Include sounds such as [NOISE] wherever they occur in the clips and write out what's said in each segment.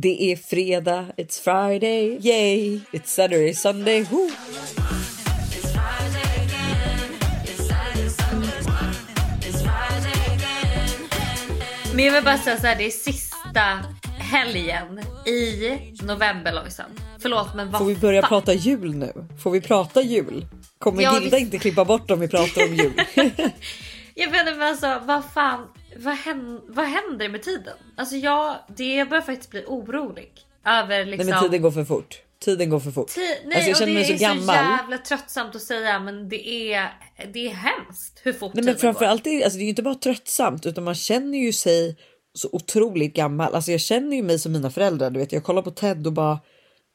Det är fredag, it's Friday, yay! It's Saturday, Sunday, woo! Men jag vill bara säga så här, det är sista helgen i november Lojsan. Förlåt men vad Får vi börja fan? prata jul nu? Får vi prata jul? Kommer Ja, Gilda vi- inte klippa bort om vi pratar om jul? [LAUGHS] [LAUGHS] Jag inte men alltså vad fan, vad händer, vad händer med tiden? Alltså jag, det, jag börjar faktiskt bli orolig. Över liksom... Nej men tiden går för fort. Tiden går för fort. Ti- nej, Alltså, jag känner det mig så är gammal. så jävla tröttsamt att säga men det är, det är hemskt hur fort Nej men tiden framförallt är det, alltså, det är ju inte bara tröttsamt utan man känner ju sig så otroligt gammal. Alltså jag känner ju mig som mina föräldrar. Du vet, jag kollar på Ted och bara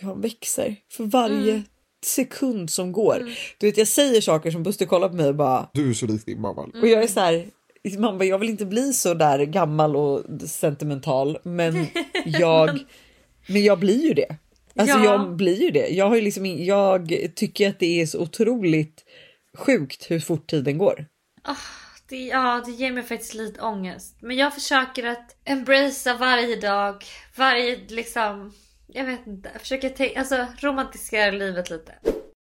Gud, han växer för varje Mm. sekund som går. Du vet, jag säger saker som Buster kollar på mig och bara Du är så lik din mamma. och jag är så här. Man bara, jag vill inte bli så där gammal och sentimental, men jag, [LAUGHS] men jag blir ju det. Alltså Ja. jag blir ju det. Jag har ju liksom, jag tycker att det är så otroligt sjukt hur fort tiden går. Det, ja, det ger mig faktiskt lite ångest. Men jag försöker att embracea varje dag. Varje liksom... Jag vet inte. Jag försöker tänka, alltså, romantisera livet lite.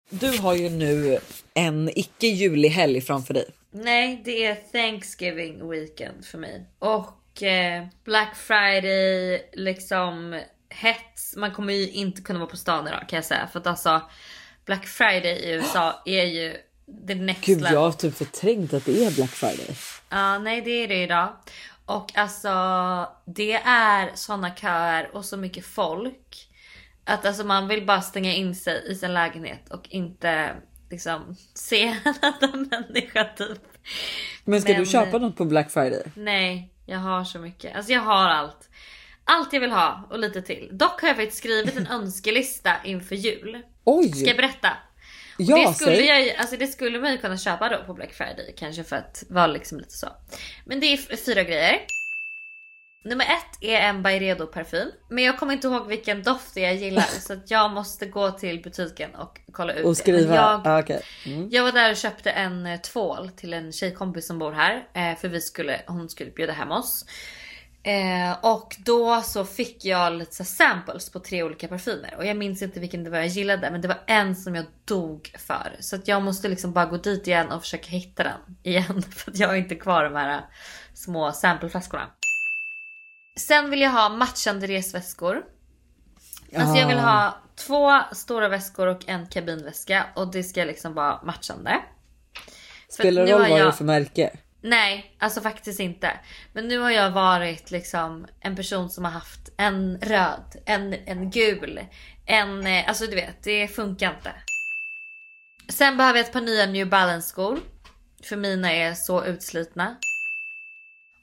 Du har ju nu en icke julig helg framför dig. Nej, det är Thanksgiving weekend för mig. Och eh, Black Friday, liksom hets. Man kommer ju inte kunna vara på stan idag kan jag säga. För att alltså Black Friday i USA [GASPS] är ju the next Gud, level. jag har typ förträngt att det är Black Friday. Ja, nej det är det idag. Och alltså det är såna köer och så mycket folk. Att alltså man vill bara stänga in sig i sin lägenhet och inte liksom se en [LAUGHS] annan människa typ. Men ska Men- du köpa något på Black Friday? Nej, jag har så mycket. Alltså jag har allt. Allt jag vill ha och lite till. Dock har jag faktiskt skrivit en [LAUGHS] önskelista inför jul. Oj! Ska jag berätta? ja, det, skulle säg. jag, alltså det skulle man ju kunna köpa då på Black Friday kanske för att vara liksom lite så. Men det är fyra grejer. Nummer ett är en Byredo parfym. Men jag kommer inte ihåg vilken doft det jag gillar [LAUGHS] så att jag måste gå till butiken och kolla ut Och det. skriva. Men jag, Ah, okej. Mm. jag var där och köpte en eh, tvål till en tjejkompis som bor här. Eh, för vi skulle, hon skulle bjuda hem oss. Eh, och då så fick jag lite så samples på tre olika parfymer. Och jag minns inte vilken det var jag gillade. Men det var en som jag dog för. Så att jag måste liksom bara gå dit igen och försöka hitta den igen. [LAUGHS] För att jag har inte kvar de här små sampleflaskorna. Sen vill jag ha matchande resväskor. Alltså jag vill ha två stora väskor och en kabinväska. Och det ska liksom vara matchande. Spelar det roll vad det är för märke? Nej, alltså faktiskt inte. Men nu har jag varit liksom en person som har haft en röd, en, en gul, en... eh, Alltså du vet, det funkar inte. Sen behöver jag ett par nya New Balance skor. För mina är så utslitna.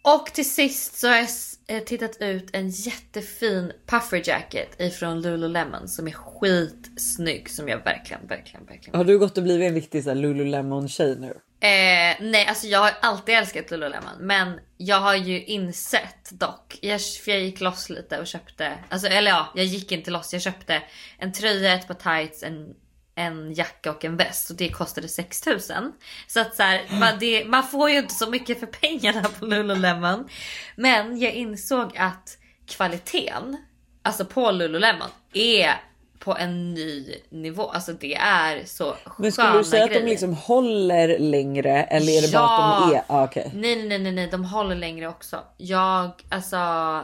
Och till sist så har jag eh, tittat ut en jättefin puffer jacket ifrån Lululemon som är skitsnygg som jag verkligen, verkligen, verkligen Har du gått och blivit en riktig så här Lululemon tjej nu? Eh, nej, alltså jag har alltid älskat Lululemon, men jag har ju insett dock. Jag, för jag gick loss lite och köpte, alltså eller ja, jag gick inte loss. Jag köpte en tröja, ett par tights, en, en jacka och en väst och det kostade 6000. Så att så här, man, det, man får ju inte så mycket för pengarna på Lululemon. Men jag insåg att kvaliteten, alltså på Lululemon, är på en ny nivå. Alltså det är så Men skulle sköna du säga att grejer. de liksom håller längre eller är det bara att de Ja. är? Ah, okej. Nej, nej, nej, nej, de håller längre också. Jag, alltså,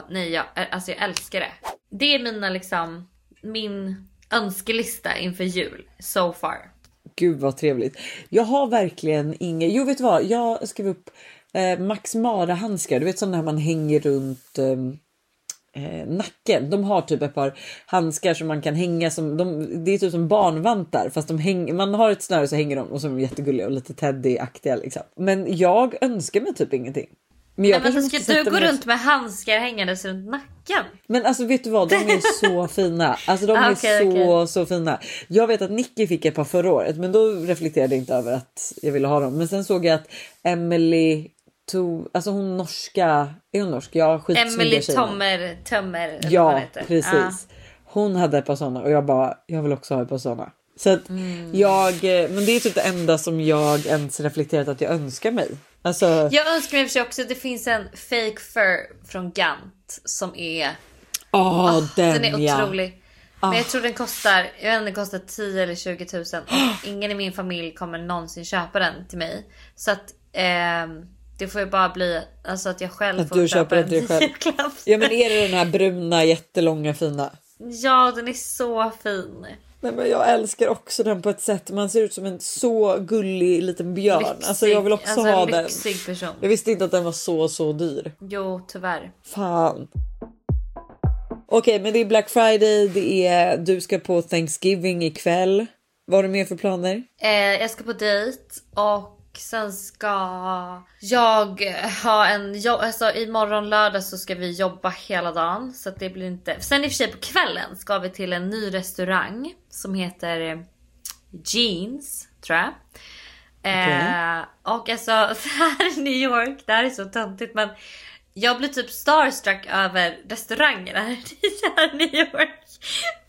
nej, jag, alltså jag älskar det. Det är mina liksom, min önskelista inför jul so far. Gud vad trevligt. Jag har verkligen inget. Jo, vet du vad? Jag skrev upp eh, Max Mara handskar. Du vet sådana här man hänger runt ehm, eh, nacken. De har typ ett par handskar som man kan hänga som de, det är typ som barnvantar fast de hänger, man har ett snöre så hänger de och så är de jättegulliga och lite teddy-aktiga liksom. Men jag önskar mig typ ingenting. Men jag Men kanske vänta, måste ska du gå runt med handskar hängandes runt nacken? Men alltså vet du vad, de är [LAUGHS] så fina. Alltså de Ah, är okej, så okej. så fina. Jag vet att Nicky fick ett par förra året, men då reflekterade jag inte över att jag ville ha dem. Men sen såg jag att Emily tog, alltså hon norska, är hon norsk? Ja, skitsnygga Emily. Tommer, Tömmer Ja, precis. Hon hade ett par sådana och jag bara, jag vill också ha ett par sådana. Så att Mm. jag, eh, men det är typ det enda som jag ens reflekterat att jag önskar mig. Alltså, Jag önskar mig för sig också att det finns en fake fur från Gant som är Åh, den, Den är ja. otrolig. Men jag tror den kostar, jag vet inte, den kostar 10 eller 20 000 och ingen i min familj kommer någonsin köpa den till mig. Så att ehm, det får ju bara bli alltså att jag själv Att får du köpa köper den en till dig själv. [LAUGHS] Ja men är det den här bruna jättelånga fina? Ja, den är så fin. Nej, men jag älskar också den på ett sätt. Man ser ut som en så gullig liten björn. Lyxig, alltså jag vill också alltså, ha en den. person. Jag visste inte att den var så så dyr. Jo, tyvärr. Fan. Okej, men det är Black Friday. Det är du ska på Thanksgiving ikväll. Vad har du mer för planer? Eh, jag ska på dejt och sen ska jag ha en jobb. Alltså imorgon lördag så ska vi jobba hela dagen så det blir inte. Sen i och för sig på kvällen ska vi till en ny restaurang som heter Jeans tror jag. Eh, och alltså [LAUGHS] så här i New York, det här är så töntigt men jag blir typ starstruck över restaurangerna här i [LAUGHS] New York.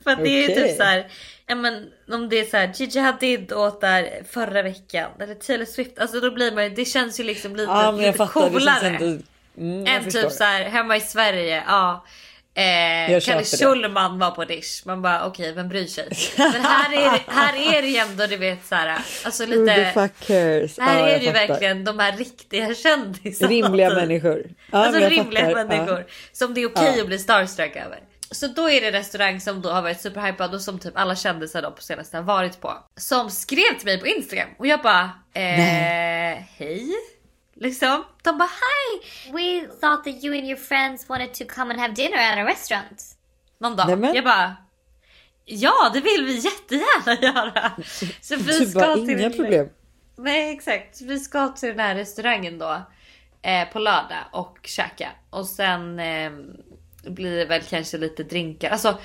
För att det är typ så här, men om det är så här Gigi Hadid åt där förra veckan eller Taylor Swift, alltså då blir man ju, det känns ju liksom lite, Ja, lite fattar. Coolare. inte... Mm, än typ så här hemma i Sverige, ja. Eh, Kalle. Schulman var på Dish. Man bara okej, vem bryr sig? Men här är, här är det ju ändå du vet så här, alltså Who the lite. fuck cares? Här Ja, är det ju verkligen de här riktiga kändisarna. Rimliga typ. människor. Ja, alltså rimliga fattar. människor. Som det är okej att bli starstruck över. Så då är det en restaurang som då har varit superhypad och som typ alla kändisar då på senaste har varit på. Som skrev till mig på Instagram och jag bara eh, hej. Liksom. De bara hi. We thought that you and your friends wanted to come and have dinner at a restaurant. Någon dag. Nej, men- Jag bara Ja det vill vi jättegärna [LAUGHS] göra. Så vi Du ska bara, till inga problem. Nej exakt. Vi ska till den här restaurangen då eh, på lördag och käka. Och sen eh, blir det väl kanske lite drinkar. Alltså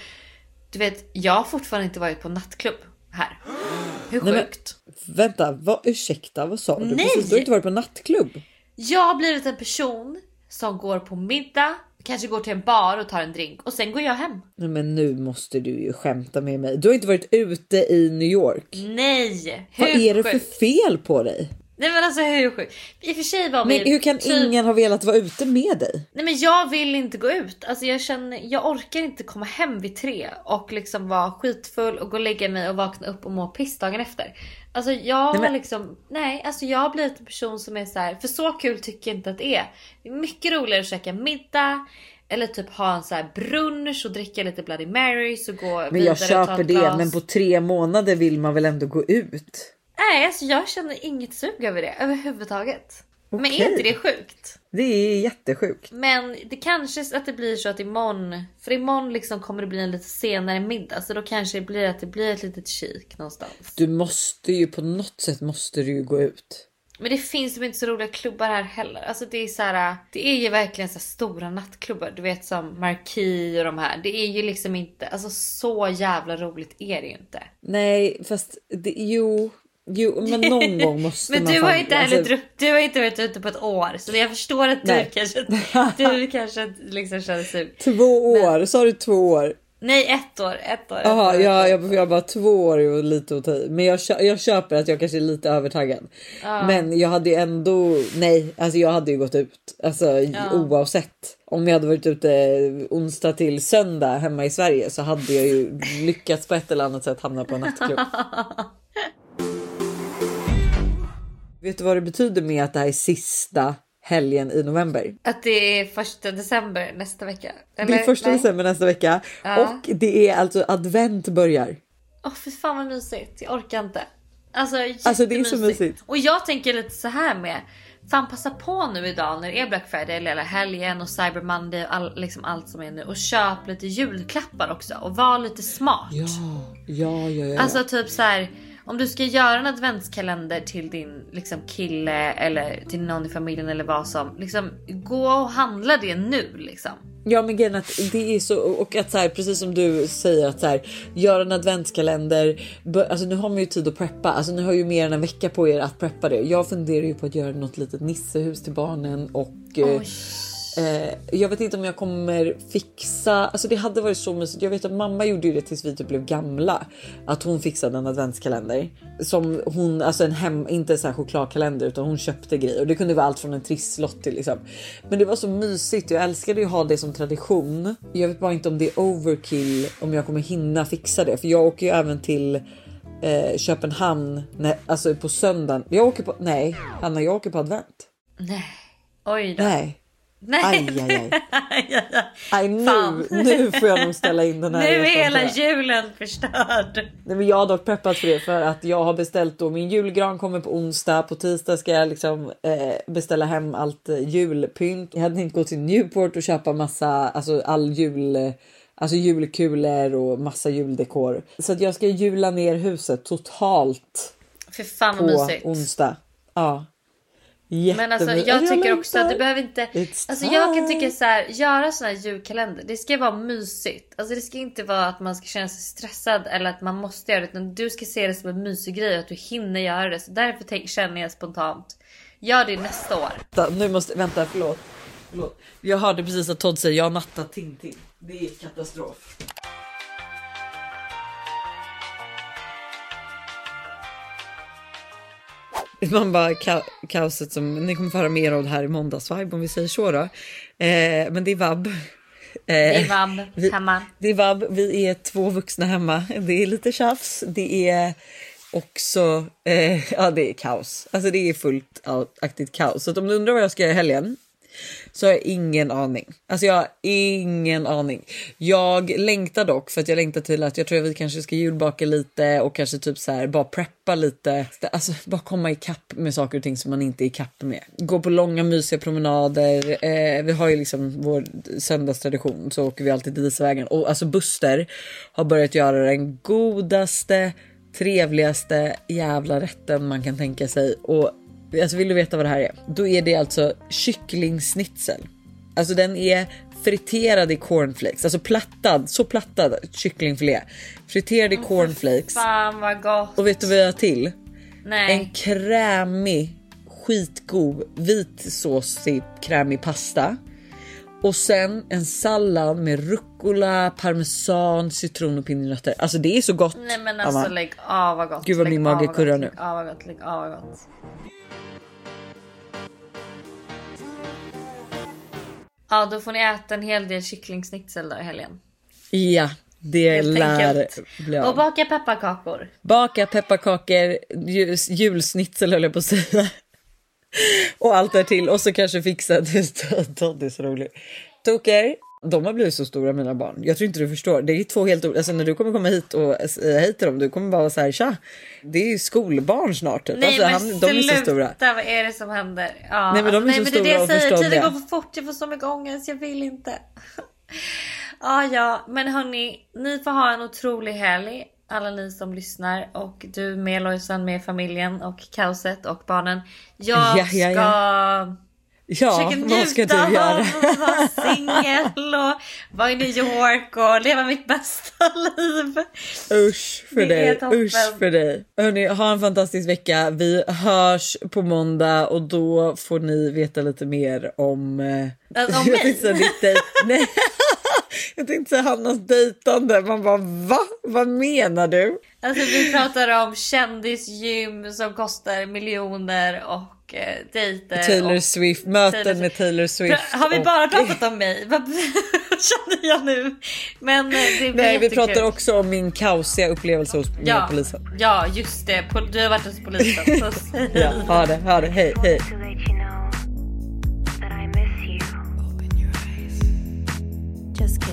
du vet jag har fortfarande inte varit på nattklubb här. [GASPS] Hur Nej, men- sjukt? Vänta, vad, ursäkta, vad sa du? Nej! Precis, du har inte varit på nattklubb. Jag har blivit en person som går på middag, kanske går till en bar och tar en drink och sen går jag hem. Nej, men nu måste du ju skämta med mig. Du har inte varit ute i New York. Nej! Hur Vad är det för sjukt? fel på dig? Nej men alltså hur sjukt? I och för sig var Men vi hur kan typ... ingen ha velat vara ute med dig? Nej men jag vill inte gå ut. Alltså jag känner, jag orkar inte komma hem vid tre och liksom vara skitfull och gå och lägga mig och vakna upp och må piss dagen efter. Alltså jag Nej, men- har liksom, nej alltså jag har blivit en person som är så här, för så kul tycker jag inte att det är. Det är mycket roligare att käka middag eller typ ha en så här brunch och dricka lite Bloody Marys och gå Men vidare jag och ta köper det, glas. men på tre månader vill man väl ändå gå ut? Nej alltså jag känner inget sug över det överhuvudtaget. Men Okej. är inte det sjukt? Det är jättesjukt. Men det kanske att det blir så att imorgon, för imorgon liksom kommer det bli en lite senare middag så då kanske det blir att det blir ett litet kik någonstans. Du måste ju på något sätt måste du ju gå ut. Men det finns ju inte så roliga klubbar här heller. Alltså det är så här, det är ju verkligen så stora nattklubbar. Du vet som Marquis och de här. Det är ju liksom inte, alltså så jävla roligt är det ju inte. Nej, fast det, jo, jo, men någon [LAUGHS] gång måste Men man du har inte heller alltså, du har inte varit ute på ett år så jag förstår att du Nej. kanske, [LAUGHS] du kanske liksom känner sug. Två år, sa du två år? Nej ett år, ett år. Jaha, år, ett ja, år. jag, jag bara två år ju lite att ta i. Men jag, jag köper att jag kanske är lite övertaggad. Men jag hade ju ändå, nej, alltså jag hade ju gått ut. Alltså oavsett. Om jag hade varit ute onsdag till söndag hemma i Sverige så hade jag ju lyckats på ett eller annat sätt hamna på en nattklubb. [LAUGHS] Vet du vad det betyder med att det här är sista helgen i november? Att det är första december nästa vecka. Det är eller? första Nej. december nästa vecka Ja. och det är alltså advent börjar. Åh fy fan vad mysigt. Jag orkar inte. Alltså, Alltså, det är så mysigt. Och jag tänker lite så här med. Fan passa på nu idag när det är Black Friday eller hela helgen och Cyber Monday och all, liksom allt som är nu. Och köp lite julklappar också och var lite smart. Ja, ja, ja, ja. Alltså typ så här. Om du ska göra en adventskalender till din liksom, kille eller till någon i familjen eller vad som. Liksom, gå och handla det nu liksom. Ja men grejen att det är så och att så här, precis som du säger att så här, gör en adventskalender. Alltså nu har man ju tid att preppa. Alltså ni har ju mer än en vecka på er att preppa det. Jag funderar ju på att göra något litet nissehus till barnen och Oj. Eh, jag vet inte om jag kommer fixa, alltså det hade varit så mysigt. Jag vet att mamma gjorde ju det tills vi typ blev gamla. Att hon fixade en adventskalender. Som hon, alltså en hem, inte så här chokladkalender utan hon köpte grejer. Och det kunde vara allt från en trisslott till liksom. Men det var så mysigt, jag älskade ju att ha det som tradition. Jag vet bara inte om det är overkill, om jag kommer hinna fixa det. För jag åker ju även till eh, Köpenhamn, nej, alltså på söndagen. Jag åker på, nej Hanna jag åker på advent. Nej. Oj då. Nej. Nej. [LAUGHS] Aj, aj, aj. Aj, nu, nu får jag nog ställa in den här [LAUGHS] Nu är hela julen förstörd. Nej, men jag har dock preppat för det för att jag har beställt då min julgran kommer på onsdag. På tisdag ska jag liksom eh, beställa hem allt eh, julpynt. Jag hade tänkt gå till Newport och köpa massa, alltså all jul, alltså julkulor och massa juldekor. Så att jag ska jula ner huset totalt För fan på mysigt. onsdag. Ja. Men alltså jag tycker också att det behöver inte... Alltså jag kan tycka så här, göra såna här julkalender. Det ska vara mysigt. Alltså det ska inte vara att man ska känna sig stressad eller att man måste göra det. Utan du ska se det som en mysig grej och att du hinner göra det. Så därför tänk, känner jag spontant. Gör det nästa år. Vänta, nu måste, vänta förlåt. förlåt. Jag hörde precis att Todd säger jag nattat Tintin. Det är katastrof. Man bara ka kaoset som ni kommer få höra mer av det här i måndagsvibe om vi säger så då. Eh, men det är vab. Eh, Det är vab vi- hemma. Det är vab. Vi är två vuxna hemma. Det är lite tjafs. Det är också, eh, ja det är kaos. Alltså det är fullt aktigt kaos. Så om du undrar vad jag ska göra i helgen så har jag ingen aning. Alltså jag har ingen aning. Jag längtar dock för att jag längtar till att jag tror att vi kanske ska julbaka lite och kanske typ så här bara preppa lite. Alltså bara komma ikapp med saker och ting som man inte är ikapp med. Gå på långa mysiga promenader. Eh, vi har ju liksom vår söndagstradition så åker vi alltid till Disvägen och alltså Buster har börjat göra den godaste trevligaste jävla rätten man kan tänka sig och Alltså vill du veta vad det här är? Då är det alltså kycklingsnitzel. Alltså den är friterad i cornflakes, alltså plattad, så plattad kycklingfilé. Friterad i cornflakes. Fan vad gott. Och vet du vad jag har till? En Nej. krämig, skitgod, vitsåsig krämig pasta. Och sen en sallad med rucola, parmesan, citron och pinjenötter. Alltså det är så gott. Nej men alltså Anna. lägg av vad gott. Gud, vad min mage kurrar nu. Lägg av vad gott. Lägg av vad gott. Ja då får ni äta en hel del kycklingsnitzel där i helgen. Ja, det Helt lär enkelt. bli Och av. baka pepparkakor. Baka pepparkakor, jul- julsnitzel höll jag på att säga. Och allt där till och så kanske fixa [LAUGHS] Todd är så rolig. Toker, de har blivit så stora mina barn. Jag tror inte du förstår. Det är två helt. Alltså när du kommer komma hit och säga hej till dem, du kommer bara vara så här tja. Det är ju skolbarn snart. Typ. Nej alltså, men han, de är så stora. sluta, vad är det som händer? Ja, Nej, men de är så nej, är stora det jag säger, tiden går för fort, jag får så mycket ångest, jag vill inte. [LAUGHS] ja ja, men hörni, ni får ha en otrolig helg. Alla ni som lyssnar och du med Lojsan med familjen och kaoset och barnen. Jag Ja, ja, ja. ska Ja, försöka vad ska du göra? att vara singel och vara i New York och leva mitt bästa liv. Usch för Det dig, usch för dig. Hörni, ha en fantastisk vecka. Vi hörs på måndag och då får ni veta lite mer om... Eh, Alltså, om [LAUGHS] mig? [LAUGHS] Nej. Jag tänkte säga Hannas dejtande. Man bara va? Vad menar du? Alltså vi pratar om kändisgym som kostar miljoner och eh, dejter. Taylor och... Swift, möten Taylor med Taylor Swift. Har vi och- bara pratat [LAUGHS] om mig? Vad [LAUGHS] känner jag nu? Men eh, det blir Nej, vi pratar också om min kaosiga upplevelse hos ja, polisen. Ja, just det. Du har varit hos polisen. Så [LAUGHS] Ja, ha det, ha det. Hej, hej. to let